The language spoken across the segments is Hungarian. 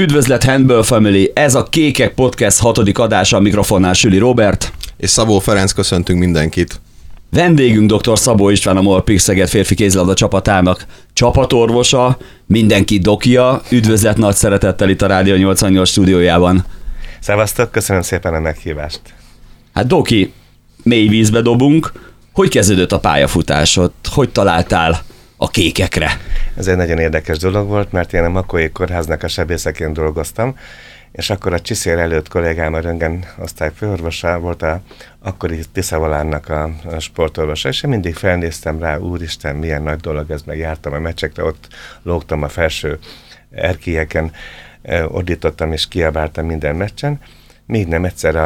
Üdvözlet Handball Family, ez a Kékek Podcast hatodik adása, a mikrofonnál Süli Robert. És Szabó Ferenc, köszöntünk mindenkit. Vendégünk dr. Szabó István, a MOL Szeged férfi kézilabda csapatának csapatorvosa, mindenki dokia. Üdvözlet nagy szeretettel itt a Rádió 88 stúdiójában. Szevasztok, köszönöm szépen a meghívást. Hát Doki, mély vízbe dobunk. Hogy kezdődött a pályafutásod? Hogy találtál a kékekre? Ez egy nagyon érdekes dolog volt, mert én a Makói Kórháznak a sebészeként dolgoztam, és akkor a Csiszér előtt kollégám a röngen osztály főorvosa volt a akkori Tiszavalánnak a, sportorvosa, és én mindig felnéztem rá, úristen, milyen nagy dolog ez, meg jártam a meccsekre, ott lógtam a felső erkélyeken, ordítottam és kiabáltam minden meccsen, még nem egyszer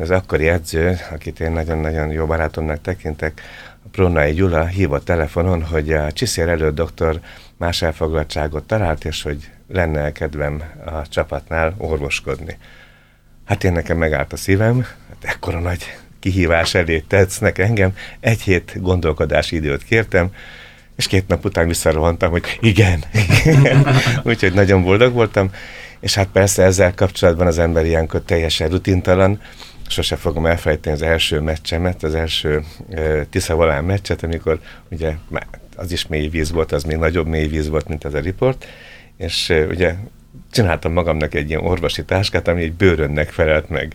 az akkori edző, akit én nagyon-nagyon jó barátomnak tekintek, a Prónai Gyula hívott telefonon, hogy a Csiszér előtt doktor más elfoglaltságot talált, és hogy lenne kedvem a csapatnál orvoskodni. Hát én nekem megállt a szívem, hát ekkora nagy kihívás elé tetsznek engem, egy hét gondolkodási időt kértem, és két nap után visszarohantam, hogy igen, igen. úgyhogy nagyon boldog voltam, és hát persze ezzel kapcsolatban az ember ilyenkor teljesen rutintalan, sose fogom elfelejteni az első meccsemet, az első uh, Tiszavalán meccset, amikor ugye az is mély víz volt, az még nagyobb mély víz volt, mint az a riport, és uh, ugye csináltam magamnak egy ilyen orvosi táskát, ami egy bőrönnek felelt meg.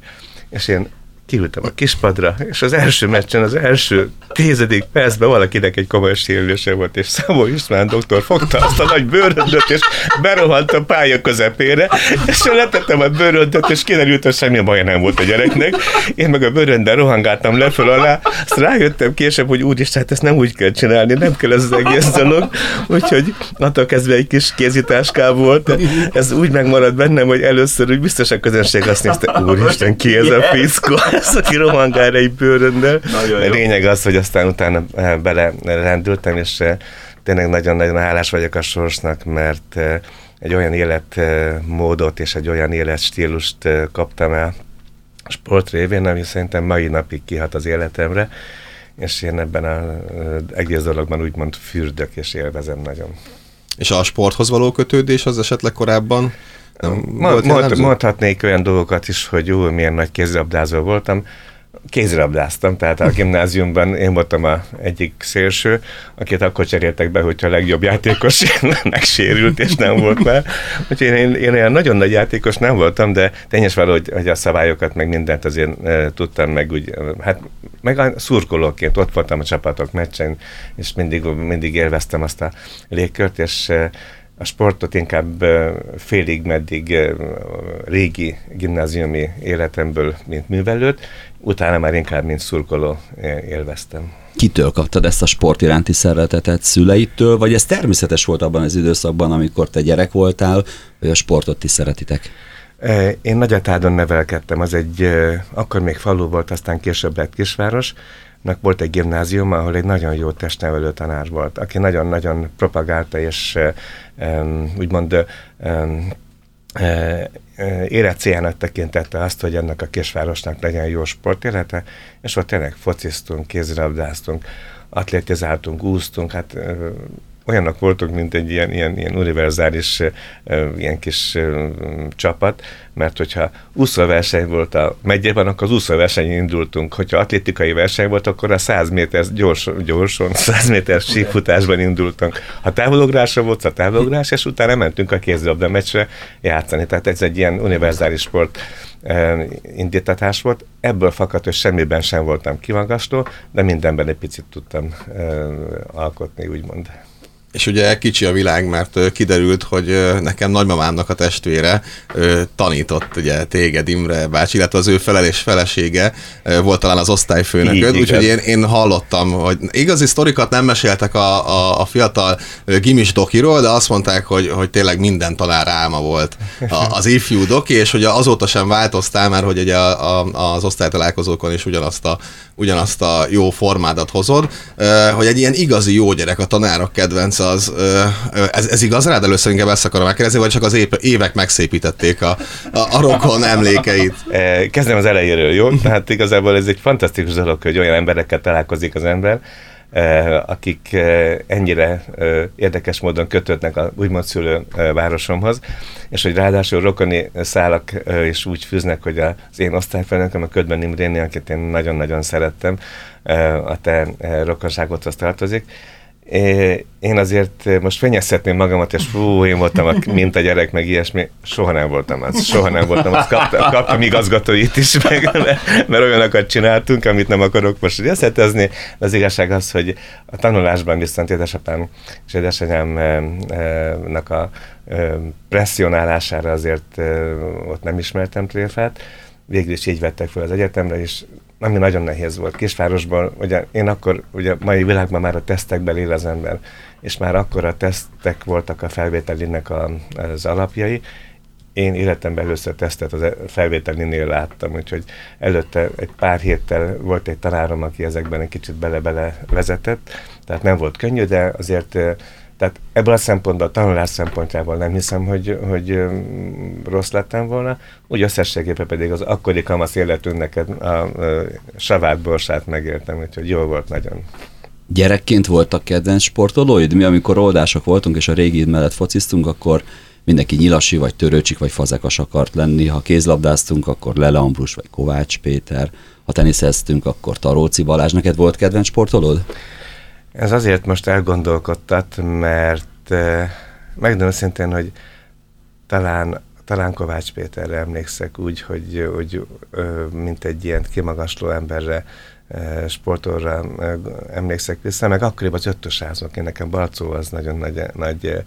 És én kiültem a kispadra, és az első meccsen, az első tizedik percben valakinek egy komoly sérülése volt, és Szabó István doktor fogta azt a nagy bőröndöt, és berohant a pálya közepére, és letettem a bőröndöt, és kiderült, hogy semmi baj nem volt a gyereknek. Én meg a bőröndel rohangáltam leföl alá, azt rájöttem később, hogy úristen, hát ezt nem úgy kell csinálni, nem kell ez az egész dolog, úgyhogy attól kezdve egy kis kézitáská volt, ez úgy megmaradt bennem, hogy először úgy biztos a közönség azt nézte, úristen, ki ez a fickó? Az, aki rohangál egy bőröndel. A lényeg az, hogy aztán utána eh, bele rendültem, és eh, tényleg nagyon-nagyon hálás vagyok a sorsnak, mert eh, egy olyan életmódot és egy olyan életstílust kaptam el a sport révén, ami szerintem mai napig kihat az életemre, és én ebben az egész dologban úgymond fürdök és élvezem nagyon. És a sporthoz való kötődés az esetleg korábban nem Mond, mond, mondhatnék olyan dolgokat is, hogy jó, milyen nagy kézilabdázó voltam. Kézilabdáztam, tehát a gimnáziumban én voltam a egyik szélső, akit akkor cseréltek be, hogyha a legjobb játékos megsérült, és nem volt már. Úgyhogy én, én olyan nagyon nagy játékos nem voltam, de tényes való, hogy, hogy a szabályokat, meg mindent azért e, tudtam, meg úgy, hát meg a szurkolóként ott voltam a csapatok meccsen, és mindig, mindig élveztem azt a légkört, és e, a sportot inkább félig meddig régi gimnáziumi életemből, mint művelőt, utána már inkább, mint szurkoló élveztem. Kitől kaptad ezt a sport iránti szeretetet? Szüleitől, vagy ez természetes volt abban az időszakban, amikor te gyerek voltál, vagy a sportot is szeretitek? Én Nagyatádon nevelkedtem, az egy, akkor még falu volt, aztán később lett kisváros, volt egy gimnázium, ahol egy nagyon jó testnevelő tanár volt, aki nagyon-nagyon propagálta és um, úgymond um, érett céljának tekintette azt, hogy ennek a kisvárosnak legyen jó sportélete, és ott tényleg fociztunk, kézilabdáztunk, atlétizáltunk, úsztunk, hát olyanok voltunk, mint egy ilyen, ilyen, ilyen univerzális ilyen kis csapat, mert hogyha úszóverseny volt a megyében, akkor az úszóversenyen indultunk. Hogyha atlétikai verseny volt, akkor a 100 méter gyors, gyorson, 100 méter sífutásban indultunk. Ha távolugrásra volt a távolugrás, és utána mentünk a kézilabda meccsre játszani. Tehát ez egy ilyen univerzális sport indítatás volt. Ebből fakadt, hogy semmiben sem voltam kimagasló, de mindenben egy picit tudtam alkotni, úgymond. És ugye kicsi a világ, mert kiderült, hogy nekem nagymamámnak a testvére tanított ugye téged Imre bácsi, illetve az ő felelés felesége volt talán az osztályfőnököd, úgyhogy én, én hallottam, hogy igazi sztorikat nem meséltek a, a, a fiatal gimis dokiról, de azt mondták, hogy, hogy tényleg minden talán álma volt az ifjú doki, és hogy azóta sem változtál, mert hogy ugye a, a, az osztálytalálkozókon is ugyanazt a, ugyanazt a jó formádat hozod, hogy egy ilyen igazi jó gyerek, a tanárok kedvenc az, ez, ez igaz rád? Először inkább ezt akarom megkérdezni, vagy csak az évek megszépítették a, a, a rokon emlékeit? Kezdem az elejéről, jó? Tehát igazából ez egy fantasztikus dolog, hogy olyan emberekkel találkozik az ember, akik ennyire érdekes módon kötődnek a úgymond szülő városomhoz, és hogy ráadásul rokoni szálak is úgy fűznek, hogy az én osztályfőnököm, a Ködben Imréni, akit én nagyon-nagyon szerettem, a te rokonságodhoz tartozik, én azért most fenyezhetném magamat, és fú, én voltam a, mint a gyerek, meg ilyesmi. Soha nem voltam az. Soha nem voltam az. Kaptam, kaptam igazgatóit is, meg, mert, olyanokat csináltunk, amit nem akarok most részletezni. De az igazság az, hogy a tanulásban viszont édesapám és édesanyámnak a presszionálására azért ott nem ismertem tréfát. Végül is így vettek fel az egyetemre, és ami nagyon nehéz volt. Kisvárosban, ugye én akkor, ugye mai világban már a tesztekben él az ember, és már akkor a tesztek voltak a felvételinek a, az alapjai. Én életemben először tesztet az felvételinél láttam, úgyhogy előtte egy pár héttel volt egy tanárom, aki ezekben egy kicsit bele-bele vezetett, tehát nem volt könnyű, de azért tehát ebből a szempontból, a tanulás szempontjából nem hiszem, hogy, hogy rossz lettem volna. Úgy összességében pedig az akkori kamasz életünknek a, a, a savát borsát megértem, úgyhogy jó volt nagyon. Gyerekként voltak kedvenc sportolóid? Mi, amikor oldások voltunk, és a régi mellett fociztunk, akkor mindenki nyilasi, vagy törőcsik, vagy fazekas akart lenni. Ha kézlabdáztunk, akkor Lele Ambrus, vagy Kovács Péter. Ha teniszeztünk, akkor Taróci Balázs. Neked volt kedvenc sportolód? Ez azért most elgondolkodtat, mert eh, megmondom szintén, hogy talán, talán Kovács Péterre emlékszek úgy, hogy, hogy mint egy ilyen kimagasló emberre, eh, sportorra eh, emlékszek vissza, meg akkoriban az ötösázok, én nekem Balcó az nagyon nagy, nagy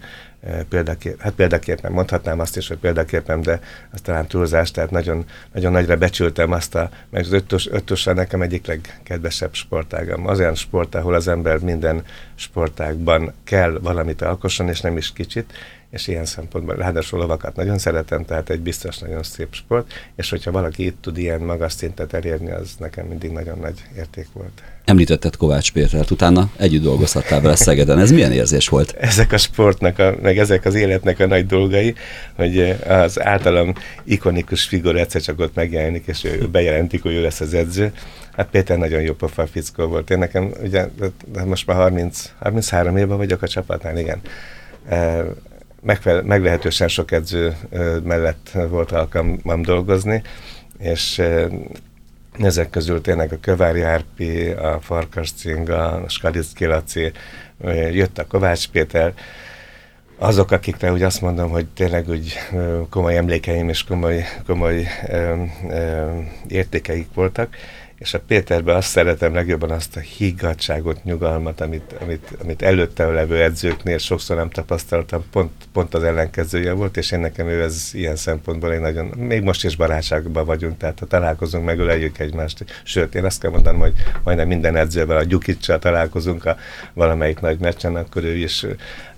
példakép, hát példaképpen mondhatnám azt is, hogy példaképpen, de az talán túlzás, tehát nagyon, nagyon nagyra becsültem azt a, meg az ötös, ötös nekem egyik legkedvesebb sportágam. Az olyan sport, ahol az ember minden sportágban kell valamit alkosson, és nem is kicsit, és ilyen szempontból ráadásul lovakat nagyon szeretem, tehát egy biztos nagyon szép sport, és hogyha valaki itt tud ilyen magas szintet elérni, az nekem mindig nagyon nagy érték volt. Említetted Kovács Pétert, utána együtt dolgozhattál vele Szegeden. Ez milyen érzés volt? Ezek a sportnak, a, meg ezek az életnek a nagy dolgai, hogy az általam ikonikus figura egyszer csak ott megjelenik, és ő bejelentik, hogy ő lesz az edző. Hát Péter nagyon jó pofa fickó volt. Én nekem, ugye, most már 30, 33 éve vagyok a csapatnál, igen megfelel, meglehetősen sok edző mellett volt alkalmam dolgozni, és ezek közül tényleg a Kövári Árpi, a Farkas Cinga, a Skalicki Laci, jött a Kovács Péter, azok, akikre úgy azt mondom, hogy tényleg úgy komoly emlékeim és komoly, komoly ö, ö, értékeik voltak, és a Péterben azt szeretem legjobban azt a higgadságot, nyugalmat, amit, amit, amit előtte levő edzőknél sokszor nem tapasztaltam, pont, pont az ellenkezője volt, és én nekem ő ez ilyen szempontból egy nagyon, még most is barátságban vagyunk, tehát ha találkozunk, megöleljük egymást. Sőt, én azt kell mondanom, hogy majdnem minden edzővel, a Gyukicsal találkozunk a valamelyik nagy meccsen, akkor ő is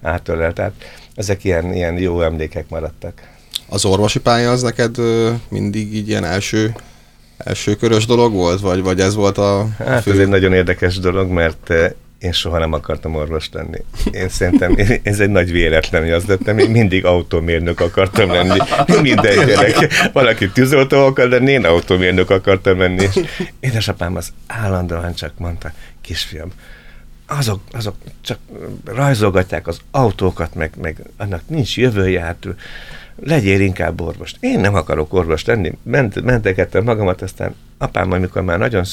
átölel. Tehát ezek ilyen, ilyen jó emlékek maradtak. Az orvosi pálya az neked mindig így ilyen első elsőkörös dolog volt, vagy, vagy ez volt a Hát fő... ez egy nagyon érdekes dolog, mert eh, én soha nem akartam orvos lenni. Én szerintem ez egy nagy véletlen, hogy azt lettem, én mindig autómérnök akartam lenni. Minden gyerek. Valaki tűzoltó akar, de én autómérnök akartam lenni. És édesapám az állandóan csak mondta, kisfiam, azok, azok csak rajzolgatják az autókat, meg, meg annak nincs jövője, hát legyél inkább orvos. Én nem akarok orvos lenni. Ment, mentegettem magamat, aztán apám, amikor már nagyon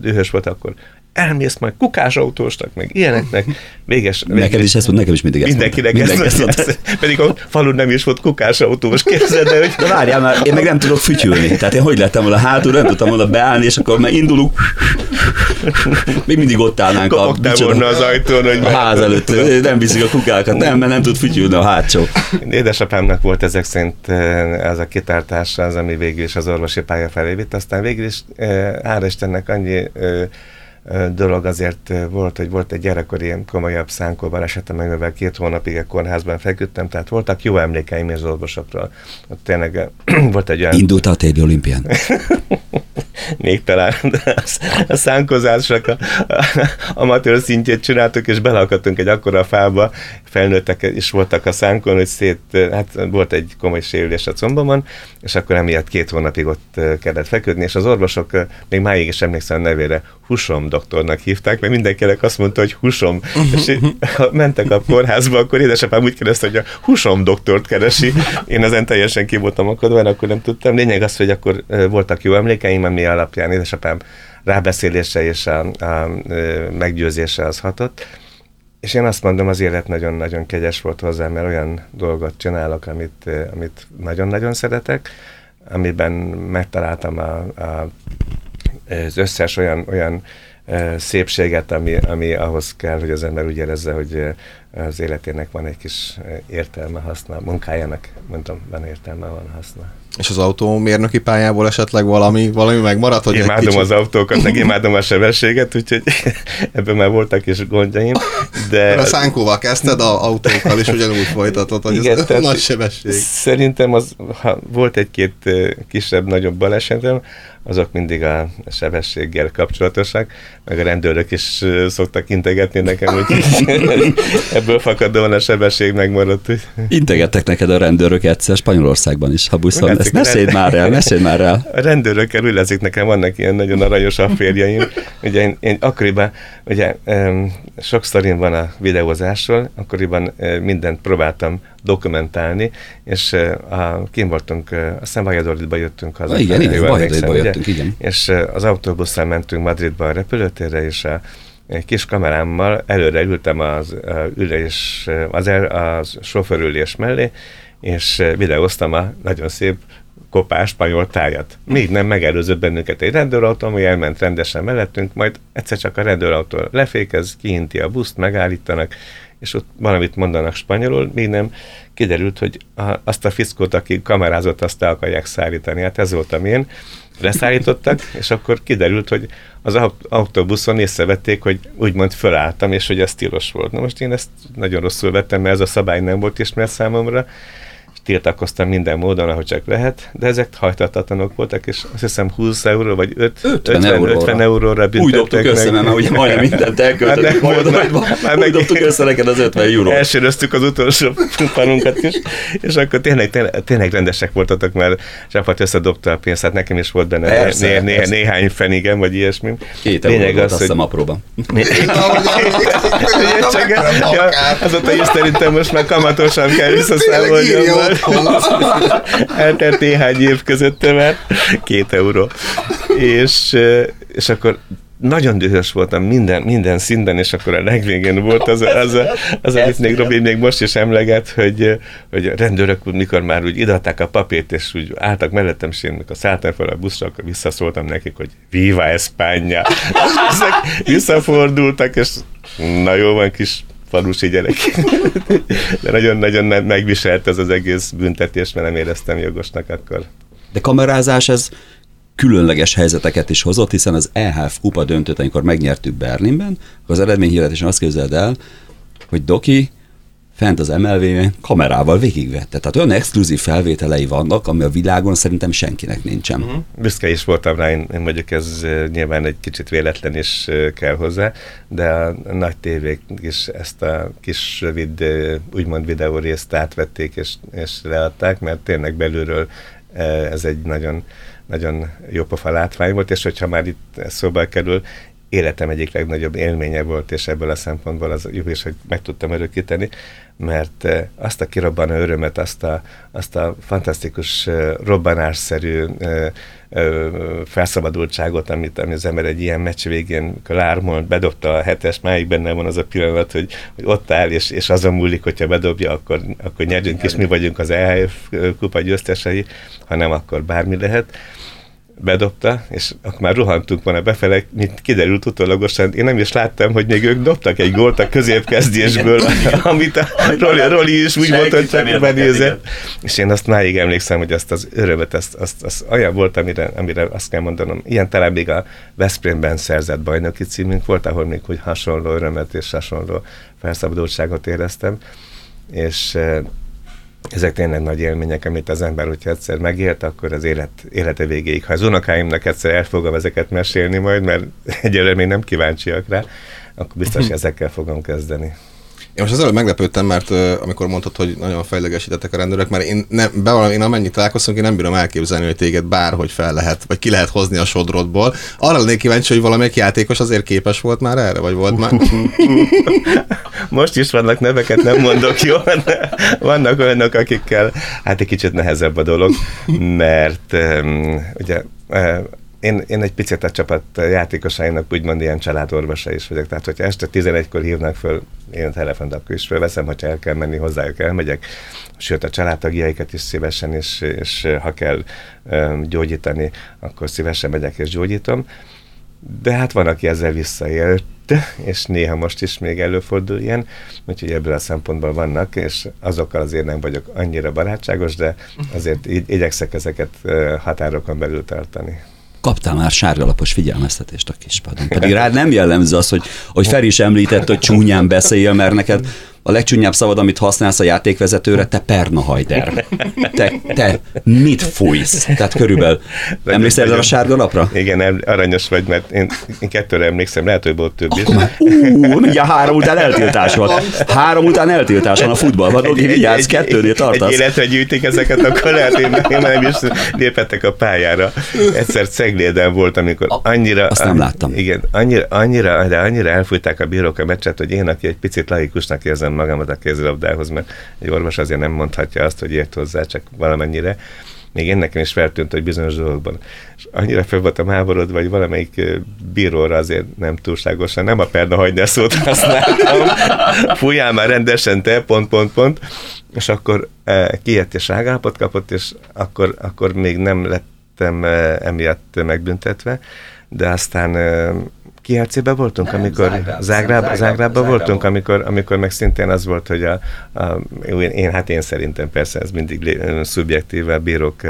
dühös volt, akkor elmész majd kukásautósnak, meg ilyeneknek. Véges, véges. Neked is ezt mondta, nekem is mindig ezt Mindenkinek mondta. ezt, mondta. Ezt, pedig a falun nem is volt kukásautós, képzeld el, hogy... De várjál már, én meg nem tudok fütyülni. Tehát én hogy lettem volna hátul, nem tudtam volna beállni, és akkor már indulunk. Még mindig ott állnánk Kopogtál a, volna az ajtón, hogy... A ház előtt, nem viszik a kukákat, nem, mert nem tud fütyülni a hátsó. Édesapámnak volt ezek szerint eh, ez a kitártása, az, ami végül is az orvosi pálya felé vitt, aztán végül is, eh, hála Istennek annyi eh, dolog azért volt, hogy volt egy gyerekkori komolyabb szánkó balesetem, amivel két hónapig a kórházban feküdtem, tehát voltak jó emlékeim az orvosokról. Ott tényleg volt egy olyan... Indult a téli olimpián. Még talán a szánkozásnak a, a, amatőr szintjét csináltuk, és belakadtunk egy akkora fába, felnőttek is voltak a szánkon, hogy szét, hát volt egy komoly sérülés a combomon, és akkor emiatt két hónapig ott kellett feküdni, és az orvosok még máig is emlékszem a nevére, Husom doktornak hívták, mert mindenkinek azt mondta, hogy Husom, és ha mentek a kórházba, akkor édesapám úgy kérdezte, hogy a Husom doktort keresi. Én ezen teljesen ki voltam akadva, akkor nem tudtam. Lényeg az, hogy akkor voltak jó emlékeim, ami alapján édesapám rábeszélése és a, a, a meggyőzése az hatott. És én azt mondom, az élet nagyon-nagyon kegyes volt hozzám, mert olyan dolgot csinálok, amit, amit nagyon-nagyon szeretek, amiben megtaláltam a, a, az összes olyan, olyan szépséget, ami, ami ahhoz kell, hogy az ember úgy érezze, hogy az életének van egy kis értelme, haszna, munkájának, mondtam, van értelme, van haszna. És az autómérnöki pályából esetleg valami, valami megmaradt? Hogy imádom kicsit... az autókat, meg imádom a sebességet, úgyhogy ebben már voltak is gondjaim. De a szánkóval kezdted, a autókkal is ugyanúgy folytatod, hogy Igen, ez nagy sebesség. Szerintem az, ha volt egy-két kisebb-nagyobb balesetem, azok mindig a sebességgel kapcsolatosak, meg a rendőrök is szoktak integetni nekem, hogy ebből fakadóan a sebesség megmaradt. Integettek neked a rendőrök egyszer Spanyolországban is, ha buszon. Ezt meséld már el, meséld már el. A rendőrökkel ülezik nekem, vannak ilyen nagyon aranyos afférjaim. Ugye én, én akkoriban, ugye um, sok sztorim van a videózásról, akkoriban mindent próbáltam dokumentálni, és uh, a, kim voltunk, uh, aztán Valladolidba jöttünk haza. igen, igen, Valladolidba jöttünk, igen. És uh, az autóbusszal mentünk Madridba a repülőtérre, és a egy kis kamerámmal előre ültem az ülés, az, el, az sofőrülés mellé, és videóztam a nagyon szép kopás spanyol tájat. Még nem megelőzött bennünket egy rendőrautó, ami elment rendesen mellettünk, majd egyszer csak a rendőrautó lefékez, kiinti a buszt, megállítanak, és ott valamit mondanak spanyolul, még nem kiderült, hogy a, azt a fiszkót, aki kamerázott, azt el akarják szállítani. Hát ez voltam én. Leszállítottak, és akkor kiderült, hogy az autóbuszon észrevették, hogy úgymond fölálltam, és hogy ez tilos volt. Na most én ezt nagyon rosszul vettem, mert ez a szabály nem volt ismert számomra, tiltakoztam minden módon, ahogy csak lehet, de ezek hajtatatlanok voltak, és azt hiszem 20 euró, vagy 5, 50, 50, euróra. 50 euróra büntettek Úgy dobtuk össze, meg. mert ugye majdnem mindent elköltöttük majd, már úgy dobtuk össze neked az 50 eurót. Elsőröztük az utolsó panunkat is, és akkor tényleg, tényleg, tényleg rendesek voltatok, mert csapat összedobta a pénzt, hát nekem is volt benne persze, né, né, persze. néhány fenigem, vagy ilyesmi. Két volt, azt hiszem apróban. Azóta is szerintem most már kamatosan kell visszaszámolni. Eltelt néhány év között, mert két euró. És, és akkor nagyon dühös voltam minden, minden szinten, és akkor a legvégén volt az, az, az, az amit még Robi még most is emleget, hogy, hogy a rendőrök, mikor már úgy idatták a papírt, és úgy álltak mellettem, és én amikor szálltam fel a buszra, akkor visszaszóltam nekik, hogy Viva España! Ezek visszafordultak, és na jó van, kis falusi gyerek. De nagyon-nagyon megviselt ez az egész büntetés, mert nem éreztem jogosnak akkor. De kamerázás, ez különleges helyzeteket is hozott, hiszen az EHF kupa döntőt, amikor megnyertük Berlinben, akkor az eredményhirdetésen azt képzeld el, hogy Doki fent az mlv kamerával végigvette. Tehát olyan exkluzív felvételei vannak, ami a világon szerintem senkinek nincsen. Uh-huh. Büszke is voltam rá, én, én mondjuk ez nyilván egy kicsit véletlen is kell hozzá, de a nagy tévék is ezt a kis rövid, úgymond videó részt átvették és, és leadták, mert tényleg belülről ez egy nagyon nagyon jó pofa látvány volt, és hogyha már itt szóba kerül, életem egyik legnagyobb élménye volt, és ebből a szempontból az jó is, hogy meg tudtam örökíteni, mert eh, azt a kirobbanó örömet, azt a, azt a fantasztikus eh, robbanásszerű eh, felszabadultságot, amit, amit az ember egy ilyen meccs végén, amikor lármolt, bedobta a hetes, máig benne van az a pillanat, hogy, hogy ott áll, és, és azon múlik, hogyha bedobja, akkor, akkor nyerünk, és mi vagyunk az EHF kupa győztesei, ha nem, akkor bármi lehet bedobta, és akkor már rohantunk volna befele, mint kiderült utólagosan, én nem is láttam, hogy még ők dobtak egy gólt a középkezdésből, amit a Roli, Roli is úgy mondta, hogy csak benézett. És én azt máig emlékszem, hogy azt az örömet, azt, azt, azt olyan volt, amire, amire azt kell mondanom, ilyen talán még a Veszprémben szerzett bajnoki címünk volt, ahol még hogy hasonló örömet és hasonló felszabadultságot éreztem, és ezek tényleg nagy élmények, amit az ember, hogyha egyszer megélt, akkor az élet, élete végéig. Ha az unokáimnak egyszer el fogom ezeket mesélni majd, mert egyelőre még nem kíváncsiak rá, akkor biztos ezekkel fogom kezdeni. Én most az előbb meglepődtem, mert uh, amikor mondtad, hogy nagyon fejlegesítettek a rendőrök, mert én, nem, bevallom, én amennyit találkoztunk, én nem bírom elképzelni, hogy téged bárhogy fel lehet, vagy ki lehet hozni a sodrodból. Arra lennék kíváncsi, hogy valamelyik játékos azért képes volt már erre, vagy volt már? most is vannak neveket, nem mondok, jó? Vannak olyanok, akikkel hát egy kicsit nehezebb a dolog, mert um, ugye én, én egy picit a csapat játékosainak úgymond ilyen családorvosa is vagyok. Tehát, hogyha este 11-kor hívnak föl, én a telefont akkor is fölveszem, hogyha el kell menni hozzájuk, elmegyek. Sőt, a családtagjaikat is szívesen, és, és ha kell gyógyítani, akkor szívesen megyek és gyógyítom. De hát van, aki ezzel visszaélt, és néha most is még előfordul ilyen, úgyhogy ebből a szempontból vannak, és azokkal azért nem vagyok annyira barátságos, de azért igyekszek ezeket határokon belül tartani kaptál már sárgalapos figyelmeztetést a kispadon. Pedig rád nem jellemző az, hogy, hogy Feri is említett, hogy csúnyán beszél, mert neked a legcsúnyább szavad, amit használsz a játékvezetőre, te pernahajder. Te, te mit fújsz? Tehát körülbelül. Emlékszel erre a sárga lapra? Igen, aranyos vagy, mert én, én kettőre emlékszem, lehet, hogy volt több is. Akkor már, ú, mindjárt három után eltiltás van. Három után eltiltás van a futballban. Ogi, vigyázz, kettőnél tartasz. Egy életre gyűjtik ezeket, akkor lehet, én, én nem is lépettek a pályára. Egyszer Cegléden volt, amikor annyira... Azt nem láttam. Igen, annyira, annyira, de annyira elfújták a bírók a meccset, hogy én, aki egy picit laikusnak érzem érzem magamat a kézilabdához, mert egy orvos azért nem mondhatja azt, hogy ért hozzá, csak valamennyire. Még én nekem is feltűnt, hogy bizonyos dolgokban. És annyira fel voltam háborodva, vagy valamelyik bíróra azért nem túlságosan, nem a perna hagyni szót használtam. Fújjál már rendesen te, pont, pont, pont. És akkor e, kijött és rágállapot kapott, és akkor, akkor még nem lettem emiatt megbüntetve, de aztán Kielcébe voltunk, nem, amikor Zágráb, Zágráb, Zágrábban voltunk, amikor, amikor meg szintén az volt, hogy a, a, én, hát én szerintem persze ez mindig szubjektív, a bírók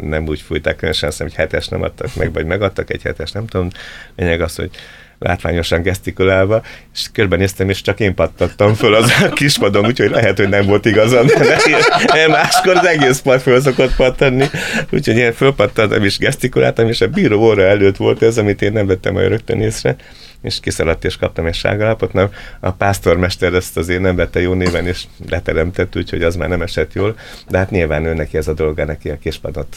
nem úgy fújták, különösen azt, hogy hetes nem adtak meg, vagy megadtak egy hetes, nem tudom. Lényeg az, hogy látványosan gesztikulálva, és körbenéztem, és csak én pattattam föl az a kispadon, úgyhogy lehet, hogy nem volt igazam, de máskor az egész pad föl szokott pattanni, úgyhogy én fölpattantam, és gesztikuláltam, és a bíró óra előtt volt ez, amit én nem vettem olyan rögtön észre, és kiszaladt, és kaptam egy sárgalapot. Nem, a pásztormester ezt azért nem vette jó néven, és leteremtett, úgyhogy az már nem esett jól. De hát nyilván ő neki ez a dolga, neki a kispadot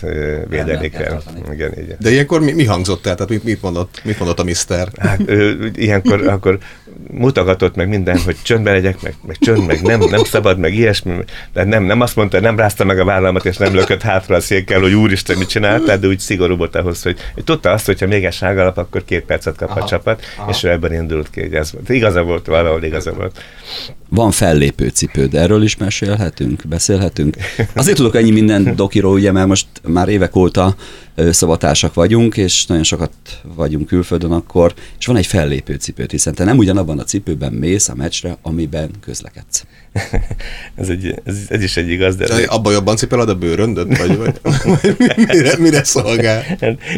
védeni kell. Igen, igen. De ilyenkor mi, mi hangzott el? Tehát mit, mit, mondott, mit mondott a mister? Hát, ő, ilyenkor akkor mutogatott meg minden, hogy csöndben legyek, meg, meg csönd, meg nem, nem szabad, meg ilyesmi. De nem, nem azt mondta, nem rázta meg a vállamat, és nem lökött hátra a székkel, hogy úristen, mit csináltál, de úgy szigorú volt ahhoz, hogy, hogy tudta azt, hogyha még egy sárgalap, akkor két percet kap aha, a csapat, aha. és ő ebben indult ki, hogy ez volt. Igaza volt, valahol igaza volt. Van fellépő cipőd, erről is mesélhetünk, beszélhetünk. Azért tudok ennyi minden dokiról, ugye, mert most már évek óta szavatársak vagyunk, és nagyon sokat vagyunk külföldön akkor, és van egy fellépő cipőt, hiszen te nem ugyanabban a cipőben mész a meccsre, amiben közlekedsz. ez, egy, ez, ez, is egy igaz, de... de abban jobban cipeled a bőröndöt, vagy, vagy, mire, mire szolgál?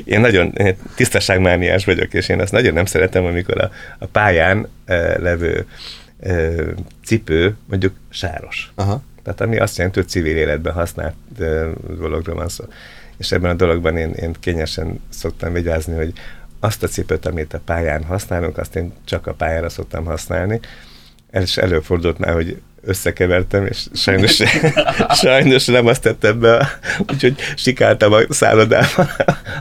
Én nagyon tisztaságmániás vagyok, és én azt nagyon nem szeretem, amikor a, a pályán e, levő e, cipő mondjuk sáros. Aha. Tehát ami azt jelenti, hogy civil életben használt e, dologról van szó és ebben a dologban én, én kényesen szoktam vigyázni, hogy azt a cipőt, amit a pályán használunk, azt én csak a pályára szoktam használni, és előfordult már, hogy összekevertem, és sajnos, sajnos nem azt tettem be, úgyhogy sikáltam a szállodában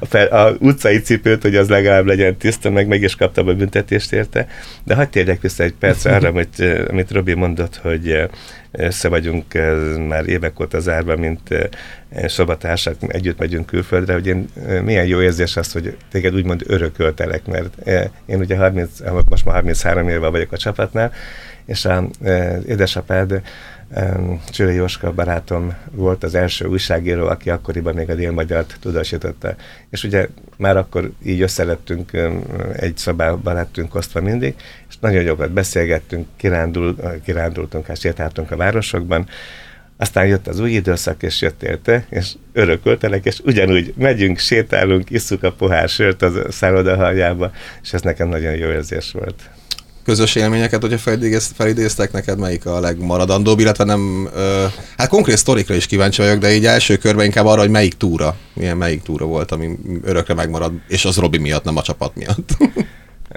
a, fel, a utcai cipőt, hogy az legalább legyen tiszta, meg meg is kaptam a büntetést érte. De hagyd térjek vissza egy percre arra, amit, amit Robi mondott, hogy össze vagyunk már évek óta zárva, mint szobatársak, együtt megyünk külföldre, hogy én milyen jó érzés az, hogy téged úgymond örököltelek, mert én ugye 30, most már 33 éve vagyok a csapatnál, és a édesapád Csőre Jóska barátom volt az első újságíró, aki akkoriban még a délmagyart tudósította. És ugye már akkor így összelettünk, egy szobában lettünk osztva mindig, és nagyon jókat beszélgettünk, kirándul, kirándultunk, hát sétáltunk a városokban, aztán jött az új időszak, és jött érte, és örököltelek, és ugyanúgy megyünk, sétálunk, isszuk a pohár sört az szállodahaljába, és ez nekem nagyon jó érzés volt közös élményeket, hogyha felidéztek neked, melyik a legmaradandóbb, illetve nem, ö, hát konkrét sztorikra is kíváncsi vagyok, de így első körben inkább arra, hogy melyik túra, milyen melyik túra volt, ami örökre megmarad, és az Robi miatt, nem a csapat miatt.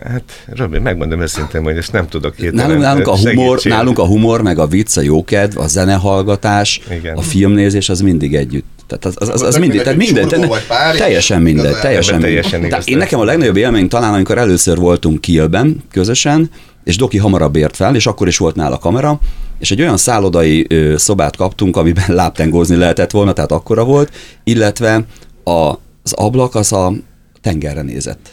Hát, Robi, megmondom őszintén, hogy ezt nem tudok hirtelen nálunk, nálunk, a humor, nálunk a humor, meg a vicc, a jókedv, a zenehallgatás, Igen. a filmnézés, az mindig együtt. Tehát az, az, az, az mindig, tehát minden, tehát teljesen minden, teljesen minden. Tehát én nekem a legnagyobb élmény talán, amikor először voltunk Kielben közösen, és Doki hamarabb ért fel, és akkor is volt nála kamera, és egy olyan szállodai ö, szobát kaptunk, amiben láptengózni lehetett volna, tehát akkora volt, illetve a, az ablak az a tengerre nézett.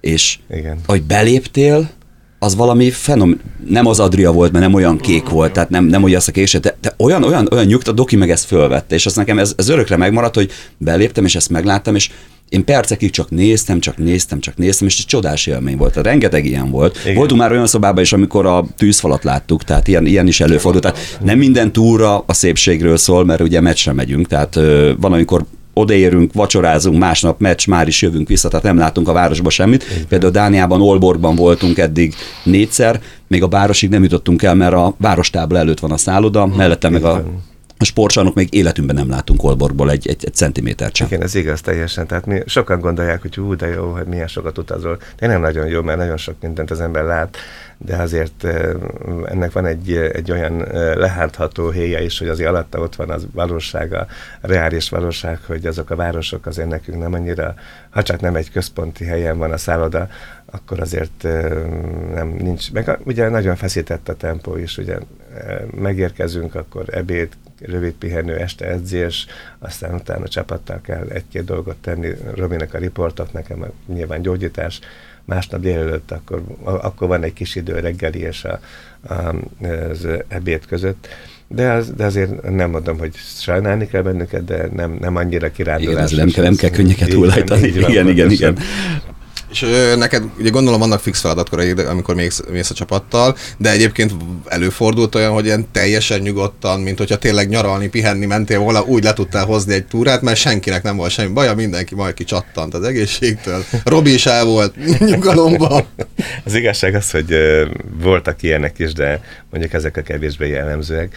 És Igen. ahogy beléptél, az valami fenom, nem az Adria volt, mert nem olyan kék volt, tehát nem, nem olyan késő, de, de olyan, olyan, olyan nyugta, Doki meg ezt fölvette, és az nekem ez, ez örökre megmaradt, hogy beléptem, és ezt megláttam, és én percekig csak néztem, csak néztem, csak néztem, és egy csodás élmény volt. Tehát rengeteg ilyen volt. Igen. Voltunk már olyan szobában is, amikor a tűzfalat láttuk, tehát ilyen, ilyen is előfordult. Tehát nem minden túra a szépségről szól, mert ugye meccsre megyünk, tehát van, amikor odaérünk, vacsorázunk, másnap meccs, már is jövünk vissza, tehát nem látunk a városba semmit. Igen. Például Dániában, Olborgban voltunk eddig négyszer, még a városig nem jutottunk el, mert a várostábla előtt van a szálloda, mellette meg a a sportcsarnok még életünkben nem látunk Olborgból egy, egy, egy centimétert sem. Igen, ez igaz teljesen. Tehát mi sokan gondolják, hogy hú, de jó, hogy milyen sokat utazol. nem nagyon jó, mert nagyon sok mindent az ember lát, de azért ennek van egy, egy olyan lehátható héja is, hogy azért alatta ott van az valóság, a reális valóság, hogy azok a városok azért nekünk nem annyira, ha csak nem egy központi helyen van a szálloda, akkor azért nem nincs, meg ugye nagyon feszített a tempó is, ugye megérkezünk, akkor ebéd, rövid pihenő, este edzés, aztán utána csapattal kell egy-két dolgot tenni, Robinak a riportot, nekem a nyilván gyógyítás, másnap délelőtt, akkor, akkor van egy kis idő reggeli és a, a, az ebéd között. De, az, de azért nem mondom, hogy sajnálni kell bennünket, de nem, nem annyira kirándulás. Igen, ez nem, kell, nem kell könnyeket túlhajtani. Igen, igen, igen, igen. És ö, neked ugye gondolom vannak fix feladatkoraid, amikor mész, mész a csapattal, de egyébként előfordult olyan, hogy ilyen teljesen nyugodtan, mint hogyha tényleg nyaralni, pihenni mentél volna, úgy le tudtál hozni egy túrát, mert senkinek nem volt semmi baja, mindenki majd kicsattant az egészségtől. Robi is el volt nyugalomban. Az igazság az, hogy voltak ilyenek is, de mondjuk ezek a kevésbé jellemzőek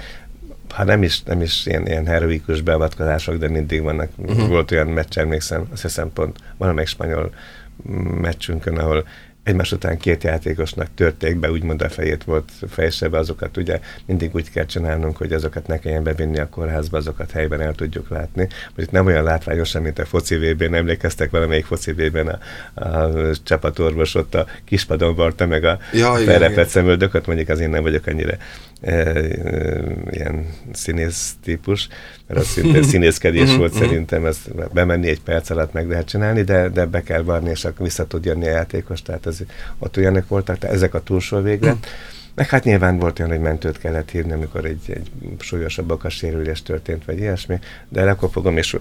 ha nem is, nem is ilyen, ilyen heroikus beavatkozások, de mindig vannak. Uh-huh. Volt olyan meccs, emlékszem, azt hiszem pont valamelyik spanyol meccsünkön, ahol egymás után két játékosnak törték be, úgymond a fejét volt fejsebe, azokat ugye mindig úgy kell csinálnunk, hogy azokat ne kelljen bevinni a kórházba, azokat helyben el tudjuk látni. Most itt nem olyan látványosan, mint a foci vb emlékeztek valamelyik foci vb a, a csapatorvos ott a kispadon varta meg a ja, felrepett szemöldököt, mondjuk az én nem vagyok annyira e, e, ilyen színész típus, mert az szinte színészkedés volt szerintem, ezt bemenni egy perc alatt meg lehet csinálni, de, de be kell varni, és akkor vissza tud jönni a játékos, tehát ez, ott olyanok voltak, tehát ezek a túlsó végre. Meg hát nyilván volt olyan, hogy mentőt kellett hívni, amikor egy, egy súlyosabb sérülés történt, vagy ilyesmi, de lekopogom, és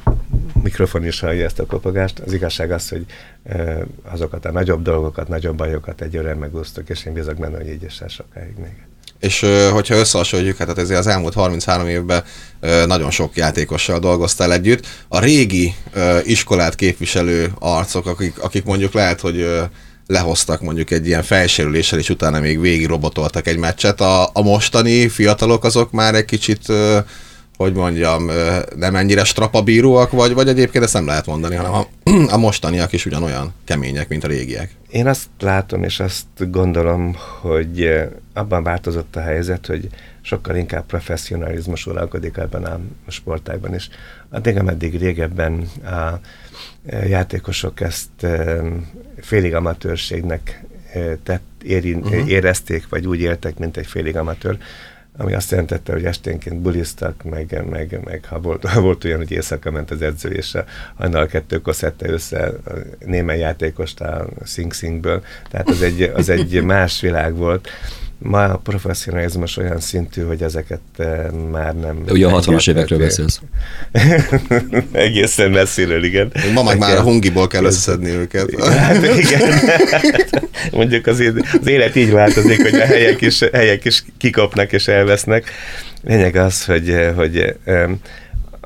mikrofon is hallja ezt a kopogást. Az igazság az, hogy e, azokat a nagyobb dolgokat, nagyobb bajokat egyőre megúsztok, és én bízok benne, hogy így is sokáig még. És hogyha összehasonlítjuk, hát ezért az elmúlt 33 évben nagyon sok játékossal dolgoztál együtt. A régi iskolát képviselő arcok, akik, akik mondjuk lehet, hogy lehoztak mondjuk egy ilyen fejsérüléssel, és utána még végig robotoltak egy meccset. A, a mostani fiatalok azok már egy kicsit hogy mondjam, nem ennyire strapabíróak, vagy, vagy egyébként ezt nem lehet mondani, hanem a, a mostaniak is ugyanolyan kemények, mint a régiek. Én azt látom, és azt gondolom, hogy abban változott a helyzet, hogy sokkal inkább professzionalizmus uralkodik ebben a sportágban is. Addig, ameddig régebben a játékosok ezt félig amatőrségnek tett, érin, uh-huh. érezték, vagy úgy éltek, mint egy félig amatőr, ami azt jelentette, hogy esténként bulisztak, meg, meg, meg ha, volt, ha volt olyan, hogy éjszaka ment az edző, és a hajnal kettőkor szedte össze a némely játékost a Sing Singből, tehát az egy, az egy más világ volt. Ma a professzionalizmus olyan szintű, hogy ezeket uh, már nem... De ugye a 60-as évekről beszélsz. Egészen messziről, igen. Ma meg már a hungiból kell összeszedni őket. Hát igen. Mondjuk az, az élet így változik, hogy a helyek is, helyek is kikapnak és elvesznek. Lényeg az, hogy, hogy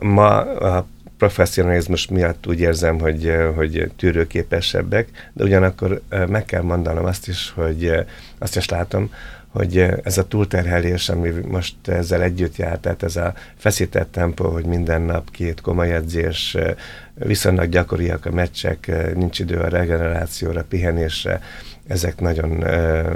ma a professzionalizmus miatt úgy érzem, hogy, hogy tűrőképesebbek, de ugyanakkor meg kell mondanom azt is, hogy azt is látom, hogy ez a túlterhelés, ami most ezzel együtt jár, tehát ez a feszített tempó, hogy minden nap két komoly edzés, viszonylag gyakoriak a meccsek, nincs idő a regenerációra, pihenésre, ezek nagyon ö,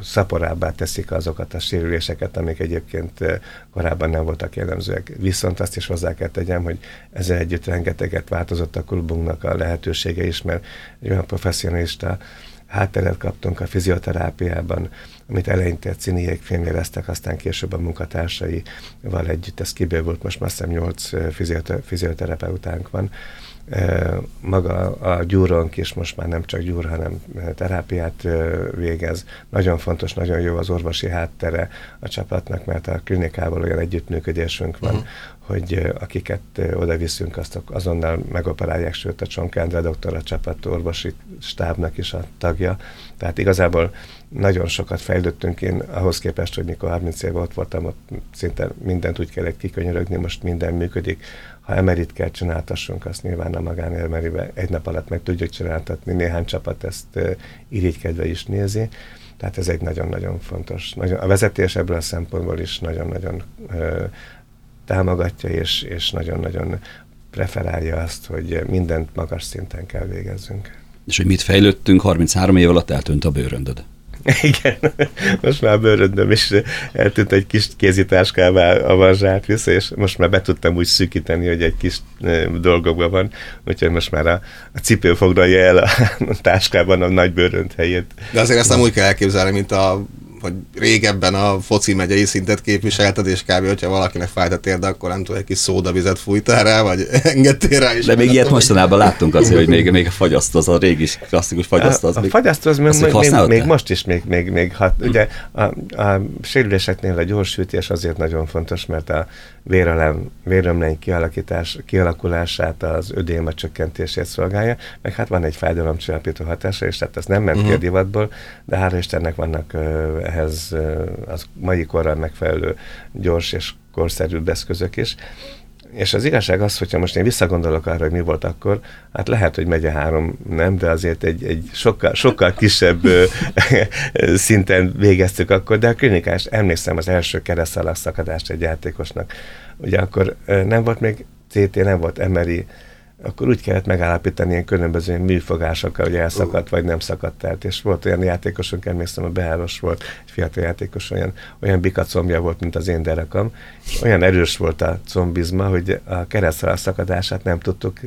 szaporábbá teszik azokat a sérüléseket, amik egyébként korábban nem voltak jellemzőek. Viszont azt is hozzá kell tegyem, hogy ezzel együtt rengeteget változott a klubunknak a lehetősége is, mert olyan professzionalista hátteret kaptunk a fizioterápiában, amit eleinte Ciniék filmjeleztek, aztán később a munkatársaival együtt, ez kibővült, most már hiszem 8 fizioterapeutánk van, maga a gyúronk is most már nem csak gyúr, hanem terápiát végez. Nagyon fontos, nagyon jó az orvosi háttere a csapatnak, mert a klinikával olyan együttműködésünk van, uh-huh. hogy akiket oda viszünk, azt azonnal megoperálják, sőt a Csonkendre doktor a csapat orvosi stábnak is a tagja. Tehát igazából nagyon sokat fejlődtünk én ahhoz képest, hogy mikor 30 év ott voltam, ott szinte mindent úgy kellett kikönyörögni, most minden működik ha emerit kell csináltassunk, azt nyilván a magánelmeribe egy nap alatt meg tudjuk csináltatni, néhány csapat ezt irigykedve is nézi, tehát ez egy nagyon-nagyon fontos. Nagyon, a vezetés ebből a szempontból is nagyon-nagyon támogatja, és, és nagyon-nagyon preferálja azt, hogy mindent magas szinten kell végezzünk. És hogy mit fejlődtünk, 33 év alatt eltűnt a bőröndöd. Igen, most már bőröndöm is eltűnt egy kis kézitáskába avanzsált vissza, és most már be tudtam úgy szűkíteni, hogy egy kis dolgokban van, úgyhogy most már a, a cipő foglalja el a, a táskában a nagy bőrönt helyét. De azért ezt nem úgy kell elképzelni, mint a hogy régebben a foci megyei szintet képviselted, és kb. hogyha valakinek fájt a térde, akkor nem tudom, egy kis szódavizet fújtál rá, vagy engedtél rá is. De még ilyet mostanában láttunk azért, hogy még, még a fagyasztó, az a régi klasszikus fagyasztó. Az a, a fagyasztó az még, még, még, még, most is még, még, még hat, ugye a, a sérüléseknél a gyorsütés azért nagyon fontos, mert a vérelem, vérömlény kialakítás, kialakulását, az ödéma csökkentését szolgálja, meg hát van egy fájdalomcsillapító hatása, és tehát ez nem ment uh-huh. ki a mhm. divatból, de hála Istennek vannak ehhez az mai korral megfelelő gyors és korszerű eszközök is. És az igazság az, hogyha most én visszagondolok arra, hogy mi volt akkor, hát lehet, hogy megye három nem, de azért egy, egy sokkal, sokkal kisebb szinten végeztük akkor, de a klinikás, emlékszem az első keresztalak szakadást egy játékosnak. Ugye akkor nem volt még CT, nem volt MRI, akkor úgy kellett megállapítani ilyen különböző műfogásokkal, hogy elszakadt vagy nem szakadt. El. És volt olyan játékosunk, emlékszem, a Beáros volt, egy fiatal játékos, olyan, olyan bikacombja volt, mint az én derekam, és olyan erős volt a combizma, hogy a keresztül szakadását nem tudtuk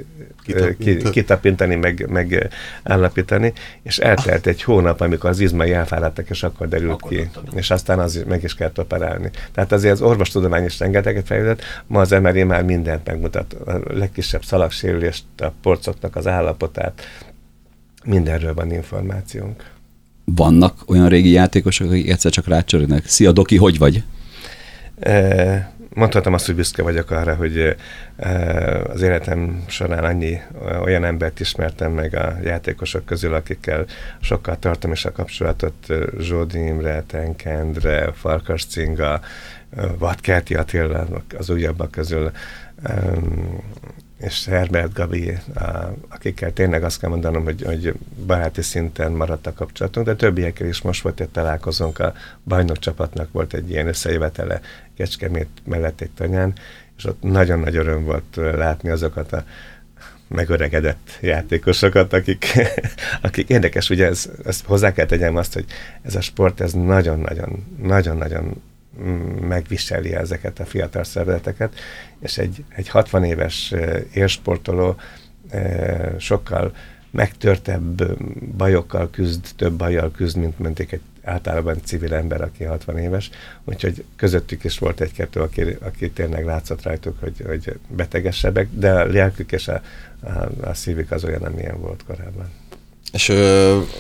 kitapintani, meg, meg állapítani, és eltelt egy hónap, amikor az izmai elfáradtak, és akkor derült akkor ki, és aztán az meg is kellett operálni. Tehát azért az orvostudomány is rengeteget fejlődött, ma az MRI már mindent megmutat, a legkisebb szalagsérülést, a porcoknak az állapotát, mindenről van információnk. Vannak olyan régi játékosok, akik egyszer csak rácsörögnek. Szia, Doki, hogy vagy? mondhatom azt, hogy büszke vagyok arra, hogy az életem során annyi olyan embert ismertem meg a játékosok közül, akikkel sokkal tartom is a kapcsolatot, Zsódi Imre, Tenkendre, Farkas Cinga, Vadkerti Attila, az újabbak közül, és Herbert Gabi, akikkel tényleg azt kell mondanom, hogy, hogy baráti szinten maradt a kapcsolatunk, de többiekkel is most volt egy találkozónk, a bajnok csapatnak volt egy ilyen összejövetele Kecskemét mellett egy tanyán, és ott nagyon nagy öröm volt látni azokat a megöregedett játékosokat, akik, akik érdekes, ugye ez, ezt hozzá kell tegyem azt, hogy ez a sport, ez nagyon-nagyon, nagyon-nagyon megviseli ezeket a fiatal szervezeteket, és egy, egy 60 éves élsportoló sokkal megtörtebb bajokkal küzd, több bajjal küzd, mint menték egy általában civil ember, aki 60 éves, úgyhogy közöttük is volt egy-kettő, aki, aki tényleg látszott rajtuk, hogy, hogy betegesebbek, de a lelkük és a, a, a szívük az olyan, amilyen volt korábban. És uh,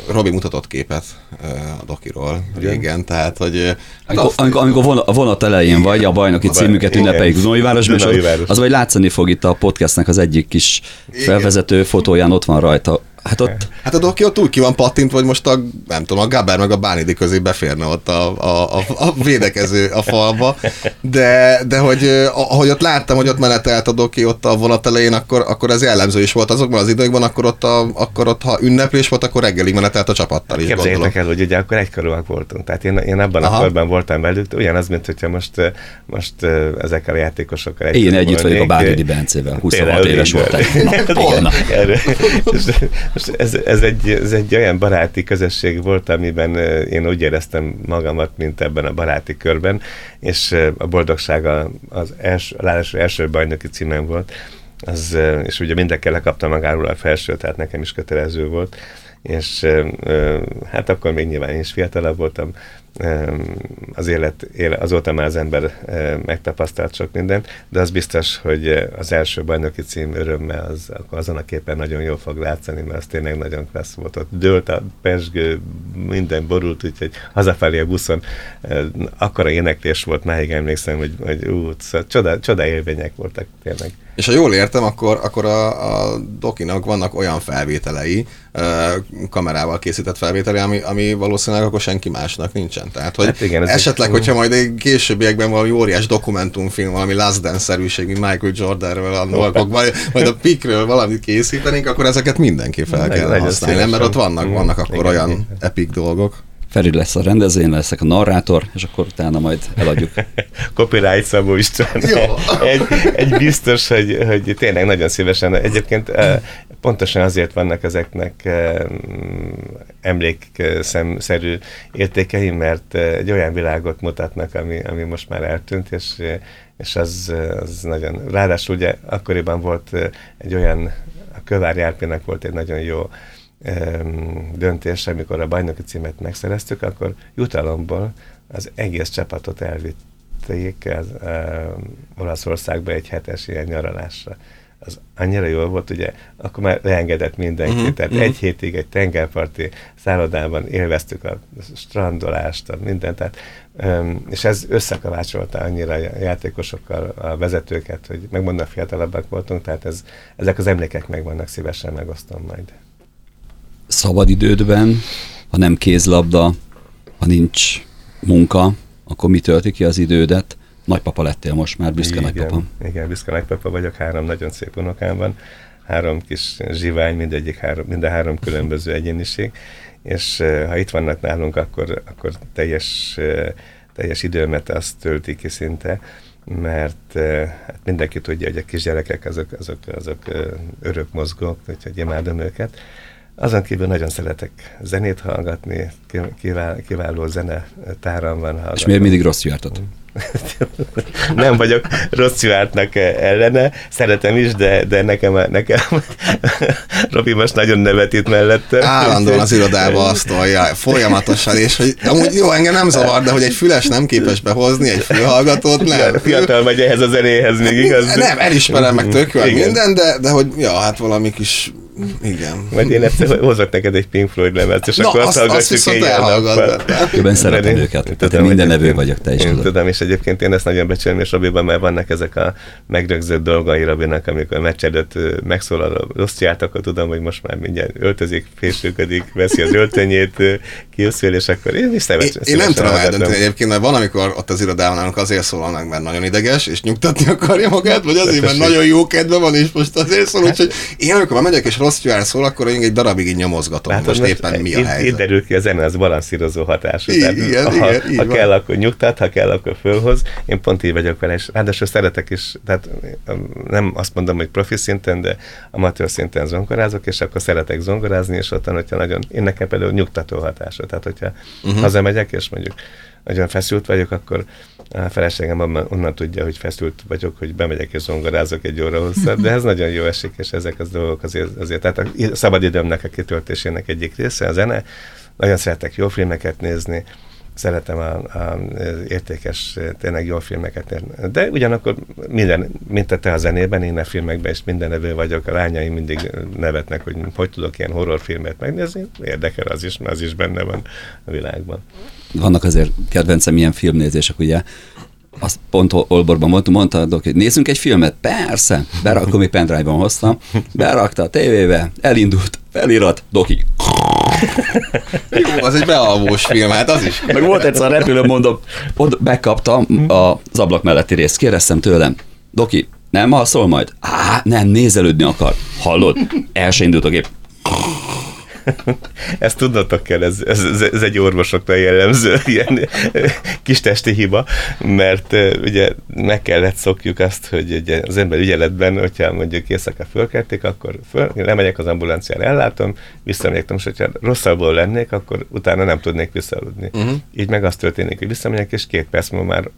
Robi mutatott képet uh, a dokiról Igen. régen, tehát, hogy... Amikor, amikor, amikor a vonat elején Igen. vagy, a bajnoki a címüket ünnepeljük Dunajvárosban, és az, az vagy látszani fog itt a podcastnek az egyik kis felvezető fotóján, ott van rajta Hát ott... Hát a doki ott úgy ki van pattint, hogy most a, nem tudom, a Gaber meg a Bánidi közé beférne ott a, a, a, a védekező a falba, de, de hogy ahogy ott láttam, hogy ott menetelt a doki ott a vonat elején, akkor, akkor ez jellemző is volt. Azokban az időkben, akkor ott, a, akkor ott ha ünneplés volt, akkor reggelig menetelt a csapattal is, Képzeljétek el, hogy ugye akkor egykorúak voltunk. Tehát én, én abban Aha. a korban voltam velük, ugyanaz, mint hogyha most, most ezekkel a játékosokkal együtt Én együtt vagyok a Bánidi Bencével, 26 éves voltam. ez, ez, egy, ez egy olyan baráti közösség volt, amiben én úgy éreztem magamat, mint ebben a baráti körben, és a boldogság az első, az első bajnoki címem volt, az, és ugye mindenki lekapta magáról a felső, tehát nekem is kötelező volt, és hát akkor még nyilván én is fiatalabb voltam, az élet, élet azóta már az ember megtapasztalt sok mindent, de az biztos, hogy az első bajnoki cím örömmel az, azon a képen nagyon jól fog látszani, mert az tényleg nagyon klassz volt. Ott dőlt a pesgő, minden borult, úgyhogy hazafelé a buszon akkora éneklés volt, máig emlékszem, hogy, hogy ú, szóval csoda, csoda élmények voltak tényleg. És ha jól értem, akkor, akkor a, a Dokinak vannak olyan felvételei, kamerával készített felvételei, ami, ami valószínűleg akkor senki másnak nincsen. Tehát, hogy hát igen, esetleg, egy... hogyha majd egy későbbiekben valami óriás dokumentumfilm, valami Last Dance-szerűség, mint Michael Jordanről, a Norfolk, majd, majd a Pikről valamit készítenénk, akkor ezeket mindenki fel kell használni, mert ott vannak, vannak akkor igen, olyan igen. epic dolgok. Feri lesz a rendező, én leszek a narrátor, és akkor utána majd eladjuk. Copyright Szabó István. egy, egy biztos, hogy, hogy tényleg nagyon szívesen. Egyébként eh, pontosan azért vannak ezeknek eh, emlékszemszerű értékei, mert eh, egy olyan világot mutatnak, ami, ami most már eltűnt, és, és az, az nagyon... Ráadásul ugye akkoriban volt egy olyan, a Kövár Járpének volt egy nagyon jó döntés, amikor a bajnoki címet megszereztük, akkor jutalomból az egész csapatot elvitték az, um, Olaszországba egy hetes ilyen nyaralásra. Az annyira jól volt, ugye, akkor már leengedett mindenki, uh-huh, tehát uh-huh. egy hétig egy tengerparti szállodában élveztük a strandolást, a mindent, tehát, um, és ez összekavácsolta annyira a játékosokkal a vezetőket, hogy megmondom, fiatalabbak voltunk, tehát ez, ezek az emlékek megvannak, szívesen megosztom majd szabadidődben, ha nem kézlabda, ha nincs munka, akkor mi tölti ki az idődet? Nagypapa lettél most már, büszke igen, nagypapa. Igen, büszke nagypapa vagyok, három nagyon szép unokám van, három kis zsivány, mindegyik három, minden három különböző egyéniség, és ha itt vannak nálunk, akkor, akkor teljes, teljes időmet azt tölti ki szinte, mert hát mindenki tudja, hogy a kisgyerekek azok, azok, azok örök mozgók, úgyhogy imádom őket, azon kívül nagyon szeretek zenét hallgatni, kivál, kiváló zene táram van. Hallgatom. És miért mindig rossz jártat? nem vagyok rossz jártnak ellene, szeretem is, de, de nekem, nekem Robi most nagyon nevet itt mellette. Állandóan az irodába azt tolja folyamatosan, és hogy amúgy jó, engem nem zavar, de hogy egy füles nem képes behozni, egy fülhallgatót, nem. Fiatal vagy ehhez a zenéhez még, igaz? Nem, elismerem meg tök minden, de, de hogy ja, hát valami kis igen. Majd én egyszer hozok neked egy Pink Floyd lemezt, és Na, akkor azt, hallgatjuk azt éjjel nappal. Jobban szeretem őket. Tudom, minden nevő vagyok, te is tudod. Tudom, és egyébként én ezt nagyon becsülöm, és Robiban már vannak ezek a megrögzött dolgai Robinak, amikor a meccs előtt megszólal a járt, akkor tudom, hogy most már mindjárt öltözik, fésülködik, veszi az öltönyét, készül, és akkor én is Én, én nem tudom eldönteni egyébként, mert van, amikor ott az irodában azért szólal meg, mert nagyon ideges, és nyugtatni akarja magát, vagy azért, mert nagyon jó kedve van, és most azért szól, úgyhogy én amikor megyek és rossz jár szól, akkor én egy darabig így nyomozgatom, Látod, most éppen mi a helyzet. Itt derül ki a zene, az balanszírozó hatású. Igen, igen, ha, ha kell, akkor nyugtat, ha kell, akkor fölhoz. Én pont így vagyok vele, és ráadásul szeretek is, tehát nem azt mondom, hogy profi szinten, de amatőr szinten zongorázok, és akkor szeretek zongorázni, és ott, hogyha nagyon, én nekem például nyugtató hatású. Tehát, hogyha uh-huh. hazamegyek, és mondjuk nagyon feszült vagyok, akkor a feleségem onnan, tudja, hogy feszült vagyok, hogy bemegyek és zongorázok egy óra hosszat, de ez nagyon jó esik, és ezek az dolgok azért, azért tehát a szabadidőmnek a kitöltésének egyik része a zene. Nagyon szeretek jó filmeket nézni, szeretem a, a, értékes, tényleg jó filmeket. De ugyanakkor minden, mint a te a zenében, én a filmekben is minden nevő vagyok, a lányaim mindig nevetnek, hogy hogy tudok ilyen horrorfilmet megnézni, érdekel az is, mert az is benne van a világban. Vannak azért kedvencem ilyen filmnézések, ugye azt pont Olborban mondtam, mondta, hogy nézzünk egy filmet? Persze, berakom, még pendrive-on hoztam, berakta a tévébe, elindult, Felirat, Doki. Jó, az egy bealvós film, hát az is. Meg volt egyszer a repülő, mondom, ott bekaptam az ablak melletti részt, kérdeztem tőlem, Doki, nem alszol majd? Á, nem, nézelődni akar. Hallod? El se indult a gép. Ezt tudnotok kell, ez, ez, ez egy orvosoknak jellemző ilyen kis testi hiba, mert ugye meg kellett szokjuk azt, hogy ugye az ember ügyeletben, hogyha mondjuk éjszaka fölkelték, akkor föl, lemegyek az ambulanciára, ellátom, visszamegyek, most hogyha rosszabbul lennék, akkor utána nem tudnék visszaludni. Uh-huh. Így meg az történik, hogy visszamegyek, és két perc múlva már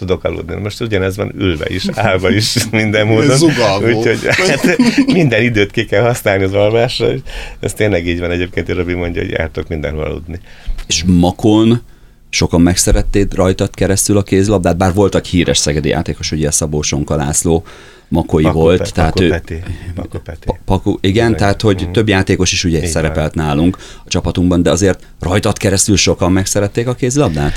tudok aludni. Most ugyanez van ülve is, állva is, minden módon. Úgyhogy hát, minden időt ki kell használni az alvásra. Ez tényleg így van egyébként, Robi mondja, hogy tudok mindenhol aludni. És Makon sokan megszerették rajtad keresztül a kézlabdát, bár voltak híres szegedi játékos, ugye Szabó Sonka László, Makoi Paku, volt. Pe, tehát Paku ő, Peti. Paku Peti. Pa- Paku, igen, tehát hogy Mhm. több játékos is ugye Így szerepelt nálunk a csapatunkban, de azért rajtad keresztül sokan megszerették a kézlabdát?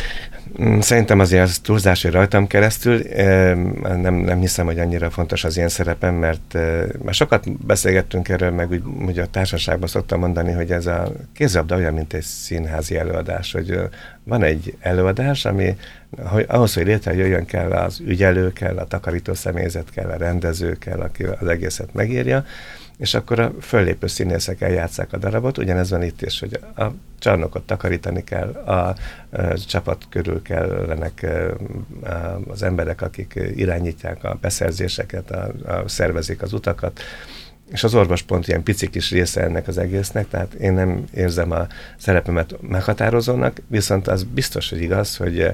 Mm, Szerintem azért az túlzás, hogy rajtam keresztül. eh, Nem, nem hiszem, hogy annyira fontos az ilyen szerepem, mert eh, már sokat beszélgettünk erről, meg úgy, úgy a társaságban szoktam mondani, hogy ez a kézlabda olyan, mint egy színházi előadás, hogy van egy előadás, ami hogy ahhoz, hogy létrejöjjön kell az ügyelő, kell a takarító személyzet, kell a rendező, kell, aki az egészet megírja, és akkor a föllépő színészek eljátszák a darabot, ugyanez van itt is, hogy a csarnokot takarítani kell, a, a csapat körül kellenek az emberek, akik irányítják a beszerzéseket, a, a szervezik az utakat, és az orvos pont ilyen pici kis része ennek az egésznek, tehát én nem érzem a szerepemet meghatározónak, viszont az biztos, hogy igaz, hogy